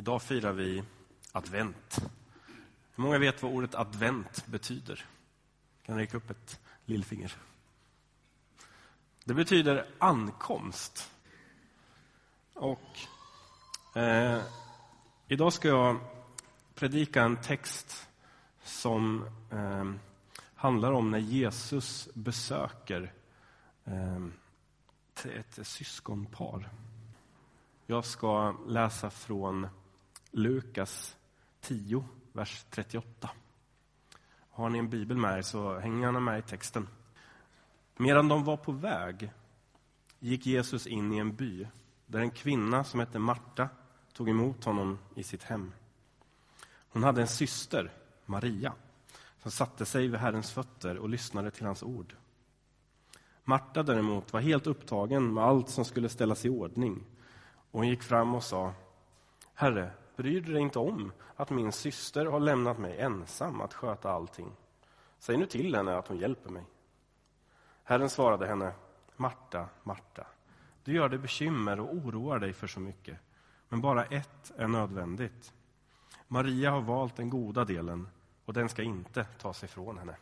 Idag firar vi advent. Hur många vet vad ordet advent betyder? Kan räcka upp ett lillfinger. Det betyder ankomst. Och eh, idag ska jag predika en text som eh, handlar om när Jesus besöker eh, ett syskonpar. Jag ska läsa från Lukas 10, vers 38. Har ni en bibel med er så häng gärna med i texten. Medan de var på väg gick Jesus in i en by där en kvinna som hette Marta tog emot honom i sitt hem. Hon hade en syster, Maria, som satte sig vid Herrens fötter och lyssnade till hans ord. Marta däremot var helt upptagen med allt som skulle ställas i ordning och hon gick fram och sa Herre, bryr du dig inte om att min syster har lämnat mig ensam att sköta allting? Säg nu till henne att hon hjälper mig. Herren svarade henne Marta, Marta, du gör dig bekymmer och oroar dig för så mycket, men bara ett är nödvändigt. Maria har valt den goda delen och den ska inte tas ifrån henne.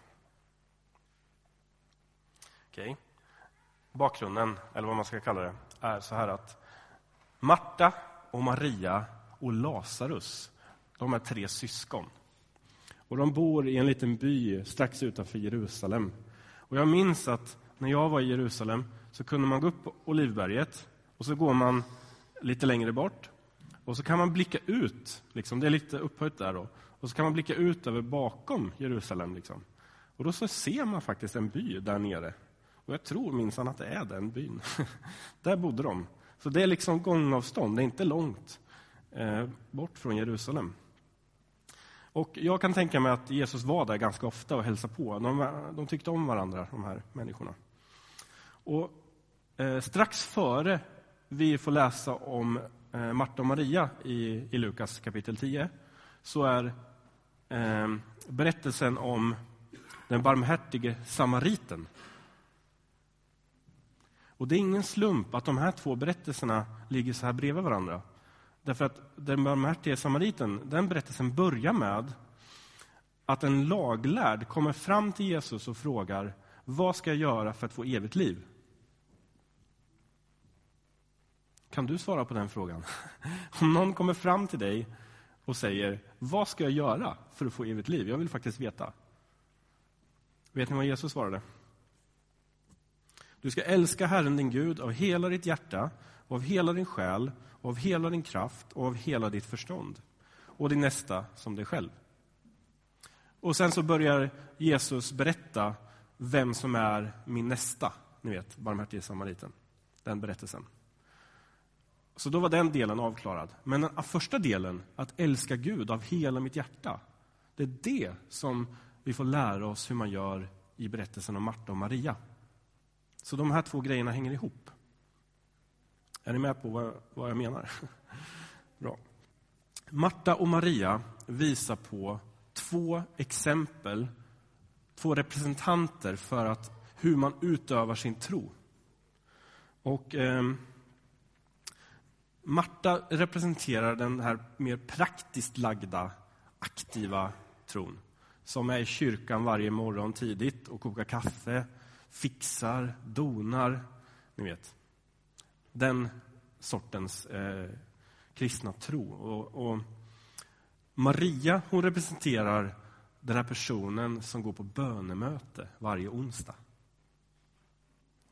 Okej. Bakgrunden, eller vad man ska kalla det, är så här att Marta och Maria och Lazarus, de är tre syskon. Och de bor i en liten by strax utanför Jerusalem. Och jag minns att när jag var i Jerusalem så kunde man gå upp på Olivberget och så går man lite längre bort och så kan man blicka ut, liksom, det är lite upphöjt där då, och så kan man blicka ut över bakom Jerusalem. Liksom. Och då så ser man faktiskt en by där nere. Och jag tror minsann att det är den byn. där bodde de. Så det är liksom gångavstånd, det är inte långt Eh, bort från Jerusalem. Och Jag kan tänka mig att Jesus var där ganska ofta och hälsade på. De, de tyckte om varandra, de här människorna. Och eh, Strax före vi får läsa om eh, Marta och Maria i, i Lukas kapitel 10 så är eh, berättelsen om den barmhärtige samariten och det är ingen slump att de här två berättelserna ligger så här bredvid varandra. Därför att den barmhärtige samariten, den berättelsen börjar med att en laglärd kommer fram till Jesus och frågar vad ska jag göra för att få evigt liv? Kan du svara på den frågan? Om någon kommer fram till dig och säger vad ska jag göra för att få evigt liv? Jag vill faktiskt veta. Vet ni vad Jesus svarade? Du ska älska Herren din Gud av hela ditt hjärta, av hela din själ, av hela din kraft och av hela ditt förstånd. Och din nästa som dig själv. Och sen så börjar Jesus berätta vem som är min nästa. Ni vet, barmhärtige samariten. Den berättelsen. Så då var den delen avklarad. Men den första delen, att älska Gud av hela mitt hjärta, det är det som vi får lära oss hur man gör i berättelsen om Marta och Maria. Så de här två grejerna hänger ihop. Är ni med på vad, vad jag menar? Bra. Marta och Maria visar på två exempel, två representanter för att, hur man utövar sin tro. Och eh, Marta representerar den här mer praktiskt lagda, aktiva tron som är i kyrkan varje morgon tidigt och kokar kaffe, fixar, donar. Ni vet. Den sortens eh, kristna tro. Och, och, Maria hon representerar den här personen som går på bönemöte varje onsdag.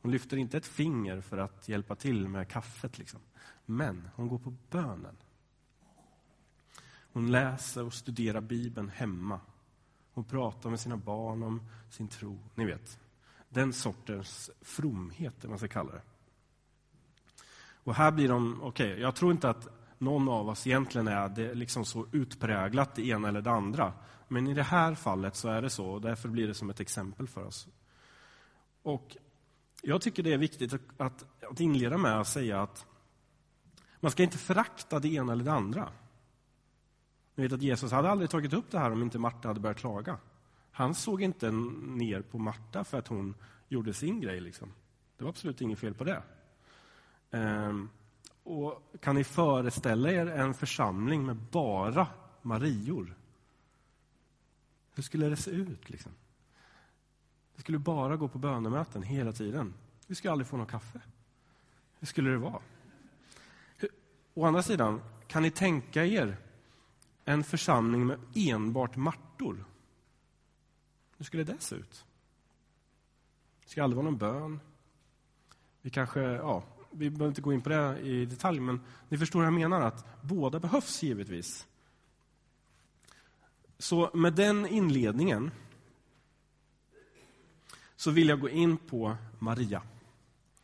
Hon lyfter inte ett finger för att hjälpa till med kaffet, liksom. men hon går på bönen. Hon läser och studerar Bibeln hemma. Hon pratar med sina barn om sin tro. Ni vet, den sortens fromhet, man ska kalla det. Och här blir de, okej, okay, jag tror inte att någon av oss egentligen är det liksom så utpräglat det ena eller det andra. Men i det här fallet så är det så och därför blir det som ett exempel för oss. Och jag tycker det är viktigt att, att inleda med att säga att man ska inte förakta det ena eller det andra. Ni vet att Jesus hade aldrig tagit upp det här om inte Marta hade börjat klaga. Han såg inte ner på Marta för att hon gjorde sin grej. Liksom. Det var absolut inget fel på det. Ehm, och kan ni föreställa er en församling med bara Marior? Hur skulle det se ut? Liksom? Det skulle bara gå på bönemöten hela tiden. Vi skulle aldrig få någon kaffe. Hur skulle det vara? Hur, å andra sidan, kan ni tänka er en församling med enbart martor? Hur skulle det se ut? Det skulle aldrig vara någon bön. Vi kanske, ja, vi behöver inte gå in på det i detalj, men ni förstår vad jag menar, att båda behövs givetvis. Så med den inledningen så vill jag gå in på Maria.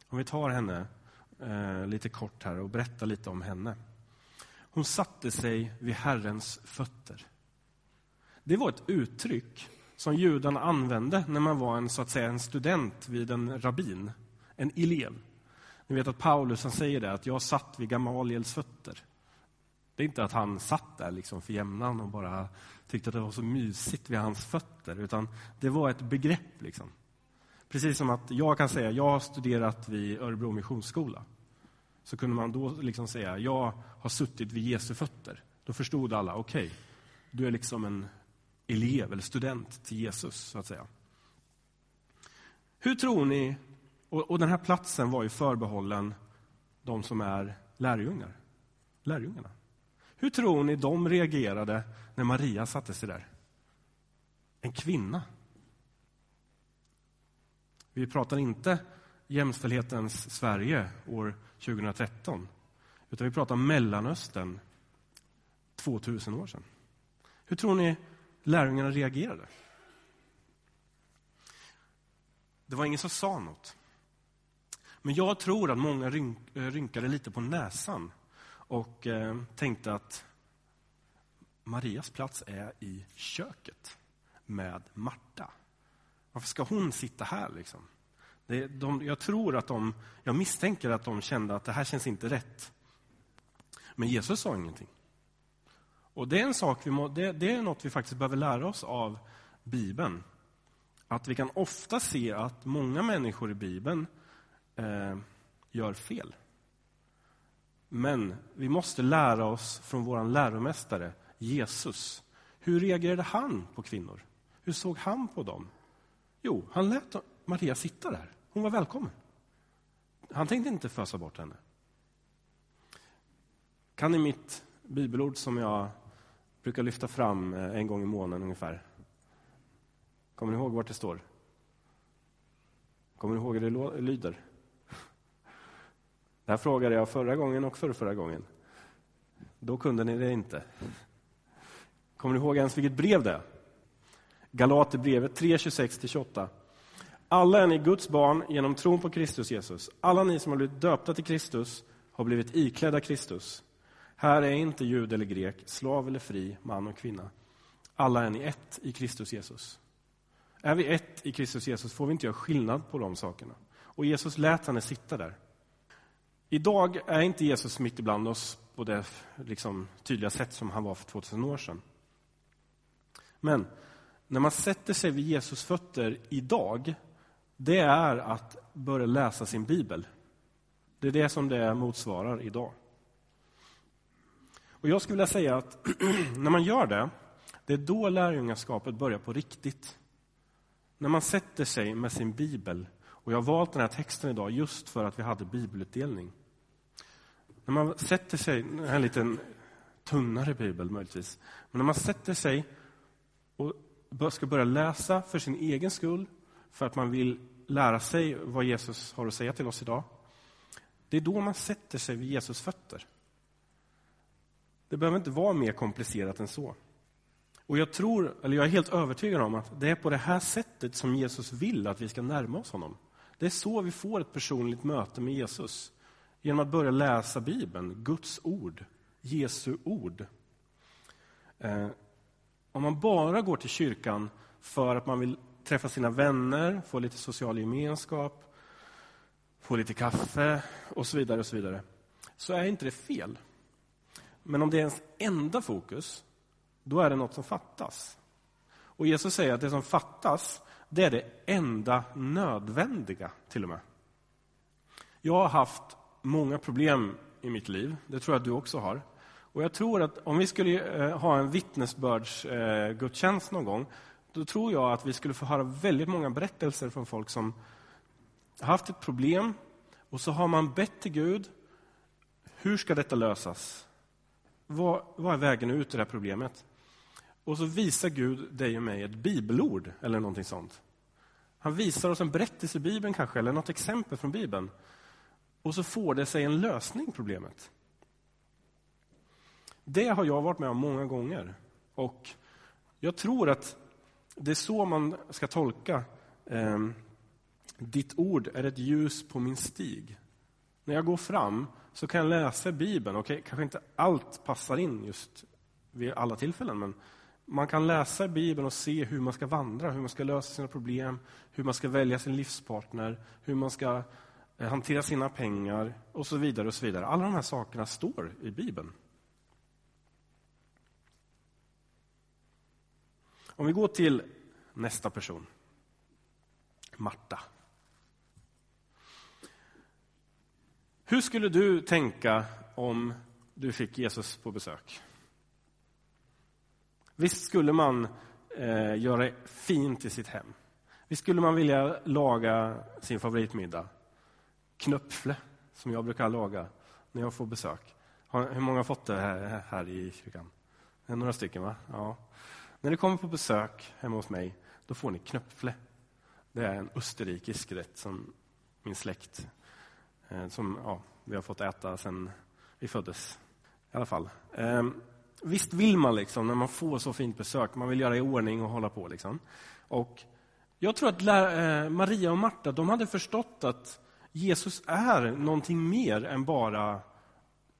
Om vi tar henne eh, lite kort här och berättar lite om henne. Hon satte sig vid Herrens fötter. Det var ett uttryck som judarna använde när man var en, så att säga, en student vid en rabbin, en elev. Ni vet att Paulus han säger det, att jag satt vid Gamaliels fötter. Det är inte att han satt där liksom för jämnan och bara tyckte att det var så mysigt vid hans fötter, utan det var ett begrepp. Liksom. Precis som att jag kan säga, jag har studerat vid Örebro Missionsskola. Så kunde man då liksom säga, jag har suttit vid Jesu fötter. Då förstod alla, okej, okay, du är liksom en elev eller student till Jesus, så att säga. Hur tror ni, och, och den här platsen var ju förbehållen de som är lärjungar, lärjungarna. Hur tror ni de reagerade när Maria satte sig där? En kvinna. Vi pratar inte jämställdhetens Sverige år 2013, utan vi pratar Mellanöstern 2000 år sedan. Hur tror ni lärjungarna reagerade? Det var ingen som sa något. Men jag tror att många rynk, eh, rynkade lite på näsan och eh, tänkte att Marias plats är i köket med Marta. Varför ska hon sitta här? Liksom? Det, de, jag tror att de, jag misstänker att de kände att det här känns inte rätt. Men Jesus sa ingenting. Och det är en sak vi må, det, det, är något vi faktiskt behöver lära oss av Bibeln. Att vi kan ofta se att många människor i Bibeln eh, gör fel. Men vi måste lära oss från vår läromästare Jesus. Hur reagerade han på kvinnor? Hur såg han på dem? Jo, han lät Maria sitta där. Hon var välkommen. Han tänkte inte fösa bort henne. Kan ni mitt bibelord som jag brukar lyfta fram eh, en gång i månaden ungefär? Kommer ni ihåg vart det står? Kommer ni ihåg hur det lyder? Det här frågade jag förra gången och förra, förra gången. Då kunde ni det inte. Kommer ni ihåg ens vilket brev det är? Galaterbrevet 3, 26-28. Alla är ni Guds barn genom tron på Kristus Jesus. Alla ni som har blivit döpta till Kristus har blivit iklädda Kristus. Här är inte jud eller grek, slav eller fri, man och kvinna. Alla är ni ett i Kristus Jesus. Är vi ett i Kristus Jesus får vi inte göra skillnad på de sakerna. Och Jesus lät henne sitta där. Idag är inte Jesus mitt ibland oss på det liksom, tydliga sätt som han var för 2000 år sedan. Men när man sätter sig vid Jesus fötter idag, det är att börja läsa sin bibel. Det är det som det motsvarar idag. Och Jag skulle vilja säga att när man gör det, det är då lärjungaskapet börjar på riktigt. När man sätter sig med sin bibel, och jag har valt den här texten idag just för att vi hade bibelutdelning. När man sätter sig, en liten tunnare bibel möjligtvis, men när man sätter sig och ska börja läsa för sin egen skull, för att man vill lära sig vad Jesus har att säga till oss idag. Det är då man sätter sig vid Jesus fötter. Det behöver inte vara mer komplicerat än så. Och jag tror, eller jag är helt övertygad om att det är på det här sättet som Jesus vill att vi ska närma oss honom. Det är så vi får ett personligt möte med Jesus. Genom att börja läsa Bibeln, Guds ord, Jesu ord. Eh, om man bara går till kyrkan för att man vill träffa sina vänner, få lite social gemenskap, få lite kaffe och så vidare, och så vidare, så är inte det fel. Men om det är ens enda fokus, då är det något som fattas. Och Jesus säger att det som fattas, det är det enda nödvändiga, till och med. Jag har haft många problem i mitt liv. Det tror jag att du också har. Och jag tror att om vi skulle eh, ha en vittnesbördsgudstjänst eh, någon gång, då tror jag att vi skulle få höra väldigt många berättelser från folk som haft ett problem och så har man bett till Gud. Hur ska detta lösas? Vad, vad är vägen ut ur det här problemet? Och så visar Gud dig och mig ett bibelord eller någonting sånt. Han visar oss en berättelse i Bibeln kanske, eller något exempel från Bibeln. Och så får det sig en lösning, problemet. Det har jag varit med om många gånger. Och jag tror att det är så man ska tolka eh, ditt ord är ett ljus på min stig. När jag går fram så kan jag läsa Bibeln. Okej, kanske inte allt passar in just vid alla tillfällen, men man kan läsa Bibeln och se hur man ska vandra, hur man ska lösa sina problem, hur man ska välja sin livspartner, hur man ska Eh, hantera sina pengar och så vidare. och så vidare. Alla de här sakerna står i Bibeln. Om vi går till nästa person. Marta. Hur skulle du tänka om du fick Jesus på besök? Visst skulle man eh, göra fint i sitt hem? Visst skulle man vilja laga sin favoritmiddag? Knöpfle, som jag brukar laga när jag får besök. Hur många har fått det här, här i kyrkan? Några stycken, va? Ja. När ni kommer på besök hemma hos mig, då får ni knöpfle. Det är en österrikisk rätt som min släkt, eh, som ja, vi har fått äta sedan vi föddes. I alla fall. Ehm, visst vill man liksom när man får så fint besök, man vill göra i ordning och hålla på. Liksom. Och jag tror att eh, Maria och Marta de hade förstått att Jesus är någonting mer än bara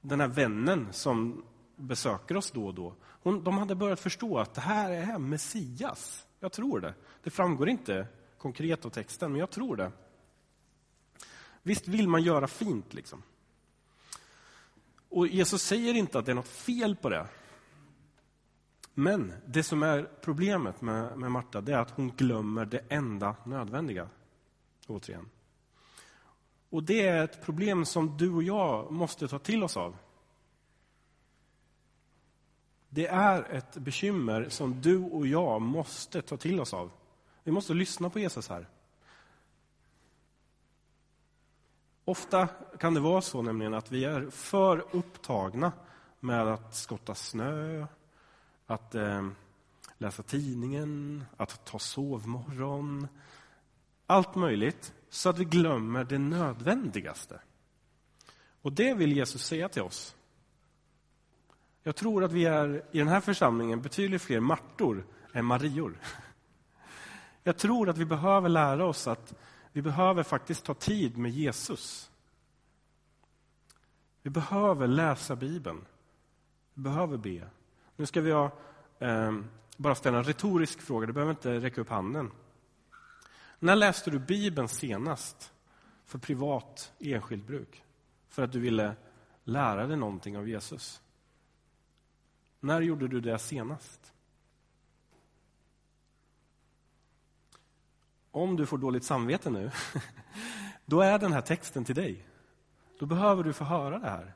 den här vännen som besöker oss då och då. Hon, de hade börjat förstå att det här är Messias. Jag tror det. Det framgår inte konkret av texten, men jag tror det. Visst vill man göra fint, liksom. Och Jesus säger inte att det är något fel på det. Men det som är problemet med, med Marta, det är att hon glömmer det enda nödvändiga. Återigen. Och det är ett problem som du och jag måste ta till oss av. Det är ett bekymmer som du och jag måste ta till oss av. Vi måste lyssna på Jesus här. Ofta kan det vara så nämligen att vi är för upptagna med att skotta snö, att eh, läsa tidningen, att ta sovmorgon. Allt möjligt, så att vi glömmer det nödvändigaste. Och det vill Jesus säga till oss. Jag tror att vi är i den här församlingen betydligt fler Martor än Marior. Jag tror att vi behöver lära oss att vi behöver faktiskt ta tid med Jesus. Vi behöver läsa Bibeln. Vi behöver be. Nu ska vi ha, eh, bara ställa en retorisk fråga, du behöver inte räcka upp handen. När läste du Bibeln senast för privat, enskilt bruk? För att du ville lära dig någonting av Jesus? När gjorde du det senast? Om du får dåligt samvete nu, då är den här texten till dig. Då behöver du få höra det här.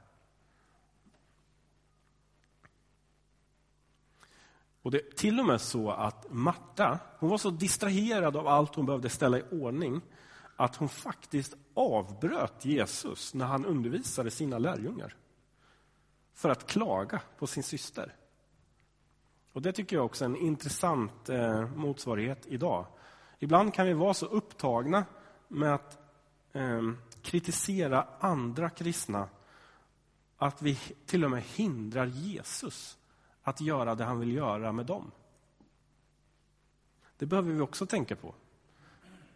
Och Det är till och med så att Marta hon var så distraherad av allt hon behövde ställa i ordning att hon faktiskt avbröt Jesus när han undervisade sina lärjungar för att klaga på sin syster. Och Det tycker jag också är en intressant eh, motsvarighet idag. Ibland kan vi vara så upptagna med att eh, kritisera andra kristna att vi till och med hindrar Jesus att göra det han vill göra med dem. Det behöver vi också tänka på.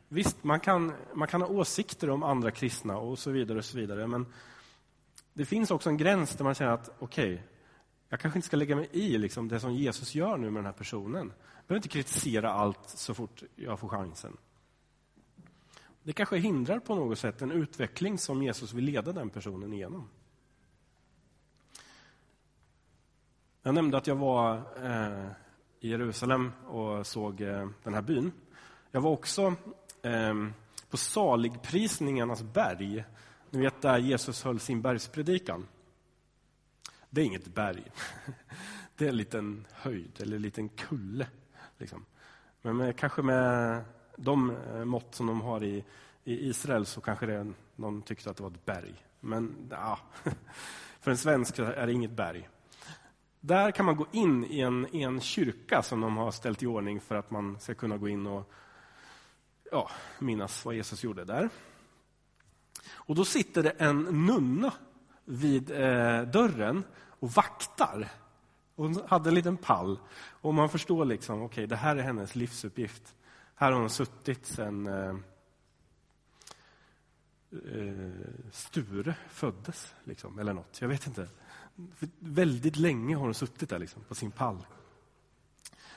Visst, man kan, man kan ha åsikter om andra kristna och så vidare, och så vidare men det finns också en gräns där man känner att okej, okay, jag kanske inte ska lägga mig i liksom, det som Jesus gör nu med den här personen. Jag behöver inte kritisera allt så fort jag får chansen. Det kanske hindrar på något sätt en utveckling som Jesus vill leda den personen igenom. Jag nämnde att jag var eh, i Jerusalem och såg eh, den här byn. Jag var också eh, på saligprisningarnas berg. Ni vet där Jesus höll sin bergspredikan. Det är inget berg. Det är en liten höjd eller en liten kulle. Liksom. Men med, kanske med de eh, mått som de har i, i Israel så kanske det, någon tyckte att det var ett berg. Men ja, för en svensk är det inget berg. Där kan man gå in i en, i en kyrka som de har ställt i ordning för att man ska kunna gå in och ja, minnas vad Jesus gjorde där. Och Då sitter det en nunna vid eh, dörren och vaktar. Hon hade en liten pall. Och man förstår liksom, okej, okay, det här är hennes livsuppgift. Här har hon suttit sen eh, eh Sture föddes, liksom, eller något. Jag vet inte. För väldigt länge har hon suttit där liksom, på sin pall.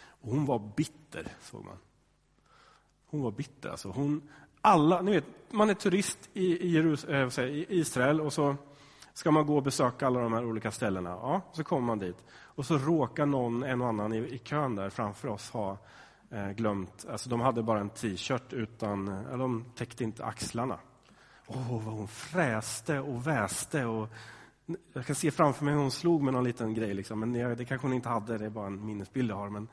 Och hon var bitter, såg man. Hon var bitter. Alltså. Hon, alla, ni vet, man är turist i, i, Jerus, äh, i Israel och så ska man gå och besöka alla de här olika ställena. Ja, så kommer man dit. Och så råkar någon, en och annan i, i kön där framför oss ha eh, glömt, alltså de hade bara en t-shirt utan, eller de täckte inte axlarna. Åh, oh, vad hon fräste och väste och jag kan se framför mig hur hon slog med någon liten grej, liksom, men det kanske hon inte hade, det är bara en minnesbild jag har. Men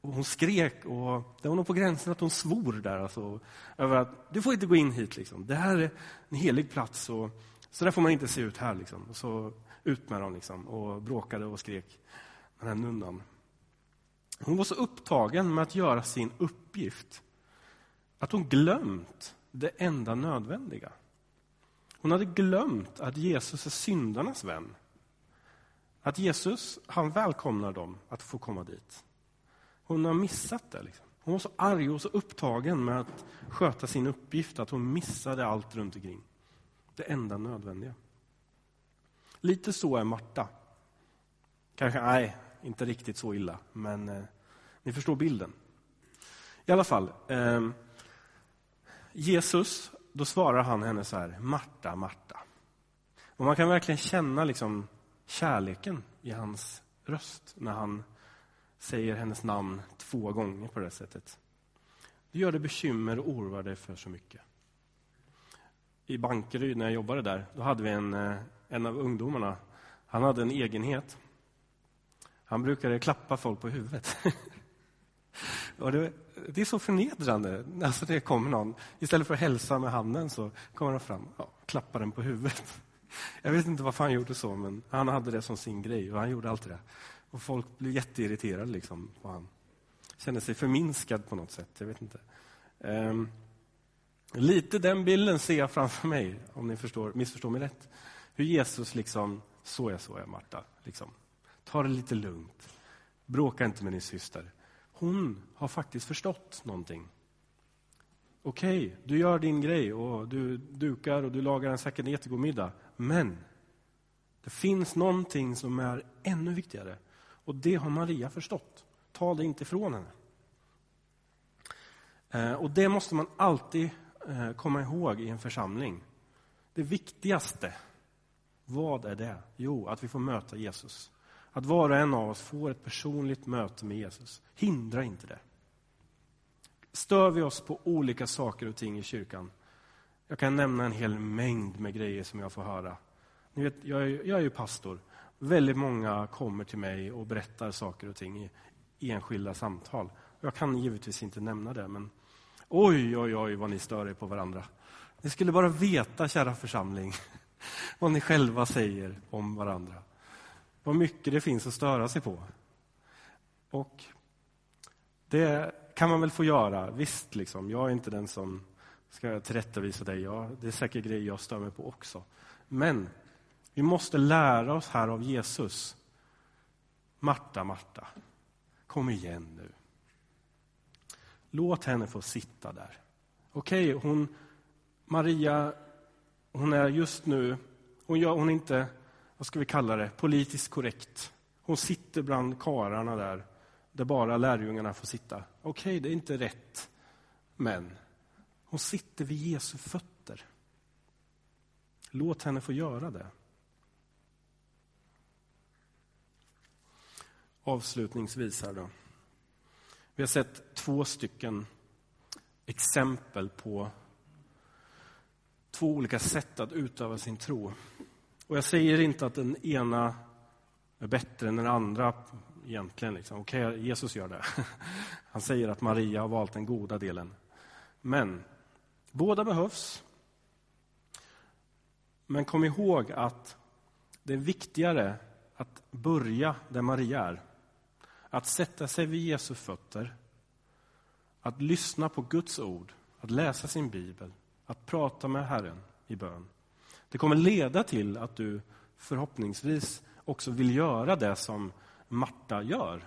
hon skrek och det var nog på gränsen att hon svor där. Alltså, över att du får inte gå in hit. Liksom. Det här är en helig plats. Och, så där får man inte se ut här. Liksom. Och så ut med dem liksom, och bråkade och skrek, den här nunnan. Hon var så upptagen med att göra sin uppgift att hon glömt det enda nödvändiga. Hon hade glömt att Jesus är syndarnas vän. Att Jesus, han välkomnar dem att få komma dit. Hon har missat det. Liksom. Hon var så arg och så upptagen med att sköta sin uppgift att hon missade allt runt omkring. Det enda nödvändiga. Lite så är Marta. Kanske, nej, inte riktigt så illa, men eh, ni förstår bilden. I alla fall, eh, Jesus, då svarar han henne så här, Marta, Marta. Och man kan verkligen känna liksom kärleken i hans röst när han säger hennes namn två gånger på det sättet. Du gör dig bekymmer och oroar dig för så mycket. I Bankeryd, när jag jobbade där, då hade vi en, eh, en av ungdomarna. Han hade en egenhet. Han brukade klappa folk på huvudet. och det, det, är så förnedrande. Alltså det kommer någon, istället för att hälsa med handen så kommer han fram och ja, klappar den på huvudet. Jag vet inte varför han gjorde så, men han hade det som sin grej och han gjorde alltid det. Och folk blev jätteirriterade liksom, på han. kände sig förminskad på något sätt. Jag vet inte. Um, lite den bilden ser jag framför mig, om ni förstår, missförstår mig rätt. Hur Jesus liksom, så jag, så jag Marta. Liksom. Ta det lite lugnt. Bråka inte med din syster. Hon har faktiskt förstått någonting. Okej, okay, du gör din grej och du dukar och du lagar en säkert jättegod middag. Men det finns någonting som är ännu viktigare. Och det har Maria förstått. Ta det inte ifrån henne. Eh, och det måste man alltid eh, komma ihåg i en församling. Det viktigaste, vad är det? Jo, att vi får möta Jesus. Att var och en av oss får ett personligt möte med Jesus. Hindra inte det. Stör vi oss på olika saker och ting i kyrkan. Jag kan nämna en hel mängd med grejer som jag får höra. Ni vet, jag, är, jag är ju pastor. Väldigt många kommer till mig och berättar saker och ting i enskilda samtal. Jag kan givetvis inte nämna det, men oj, oj, oj vad ni stör er på varandra. Ni skulle bara veta, kära församling, vad ni själva säger om varandra. Vad mycket det finns att störa sig på. Och det kan man väl få göra, visst. Liksom. Jag är inte den som ska tillrättavisa dig. Ja, det är säkert grejer jag stör mig på också. Men vi måste lära oss här av Jesus. Marta, Marta, kom igen nu. Låt henne få sitta där. Okej, okay, hon, Maria, hon är just nu, hon, gör, hon är inte, vad ska vi kalla det, politiskt korrekt. Hon sitter bland kararna där, där bara lärjungarna får sitta. Okej, okay, det är inte rätt, men hon sitter vid Jesu fötter. Låt henne få göra det. avslutningsvis här då. Vi har sett två stycken exempel på två olika sätt att utöva sin tro. Och jag säger inte att den ena är bättre än den andra egentligen. Liksom. Okej, okay, Jesus gör det. Han säger att Maria har valt den goda delen. Men båda behövs. Men kom ihåg att det är viktigare att börja där Maria är. Att sätta sig vid Jesu fötter, att lyssna på Guds ord, att läsa sin bibel, att prata med Herren i bön. Det kommer leda till att du förhoppningsvis också vill göra det som Marta gör.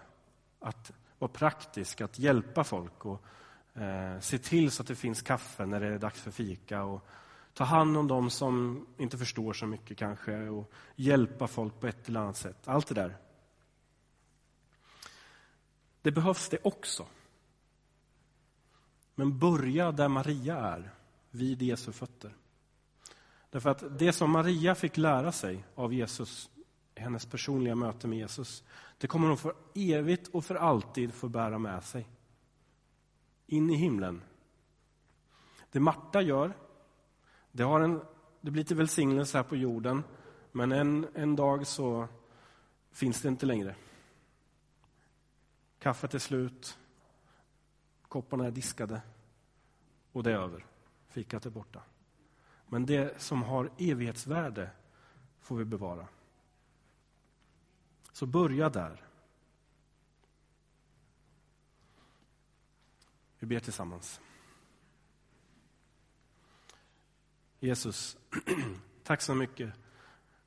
Att vara praktisk, att hjälpa folk och eh, se till så att det finns kaffe när det är dags för fika. Och ta hand om dem som inte förstår så mycket kanske och hjälpa folk på ett eller annat sätt. Allt det där. Det behövs det också. Men börja där Maria är, vid Jesu fötter. Därför att det som Maria fick lära sig av Jesus, hennes personliga möte med Jesus, det kommer hon för evigt och för alltid få bära med sig. In i himlen. Det Marta gör, det, har en, det blir till välsignelse här på jorden, men en, en dag så finns det inte längre. Kaffet är slut, kopparna är diskade och det är över. Fikat är borta. Men det som har evighetsvärde får vi bevara. Så börja där. Vi ber tillsammans. Jesus, tack så mycket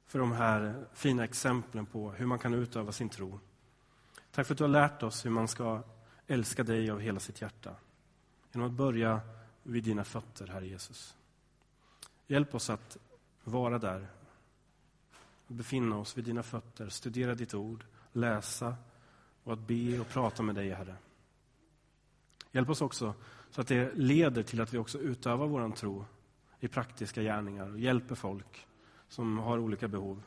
för de här fina exemplen på hur man kan utöva sin tro. Tack för att du har lärt oss hur man ska älska dig av hela sitt hjärta. Genom att börja vid dina fötter, Herre Jesus. Hjälp oss att vara där, befinna oss vid dina fötter, studera ditt ord, läsa och att be och prata med dig, Herre. Hjälp oss också så att det leder till att vi också utövar vår tro i praktiska gärningar och hjälper folk som har olika behov.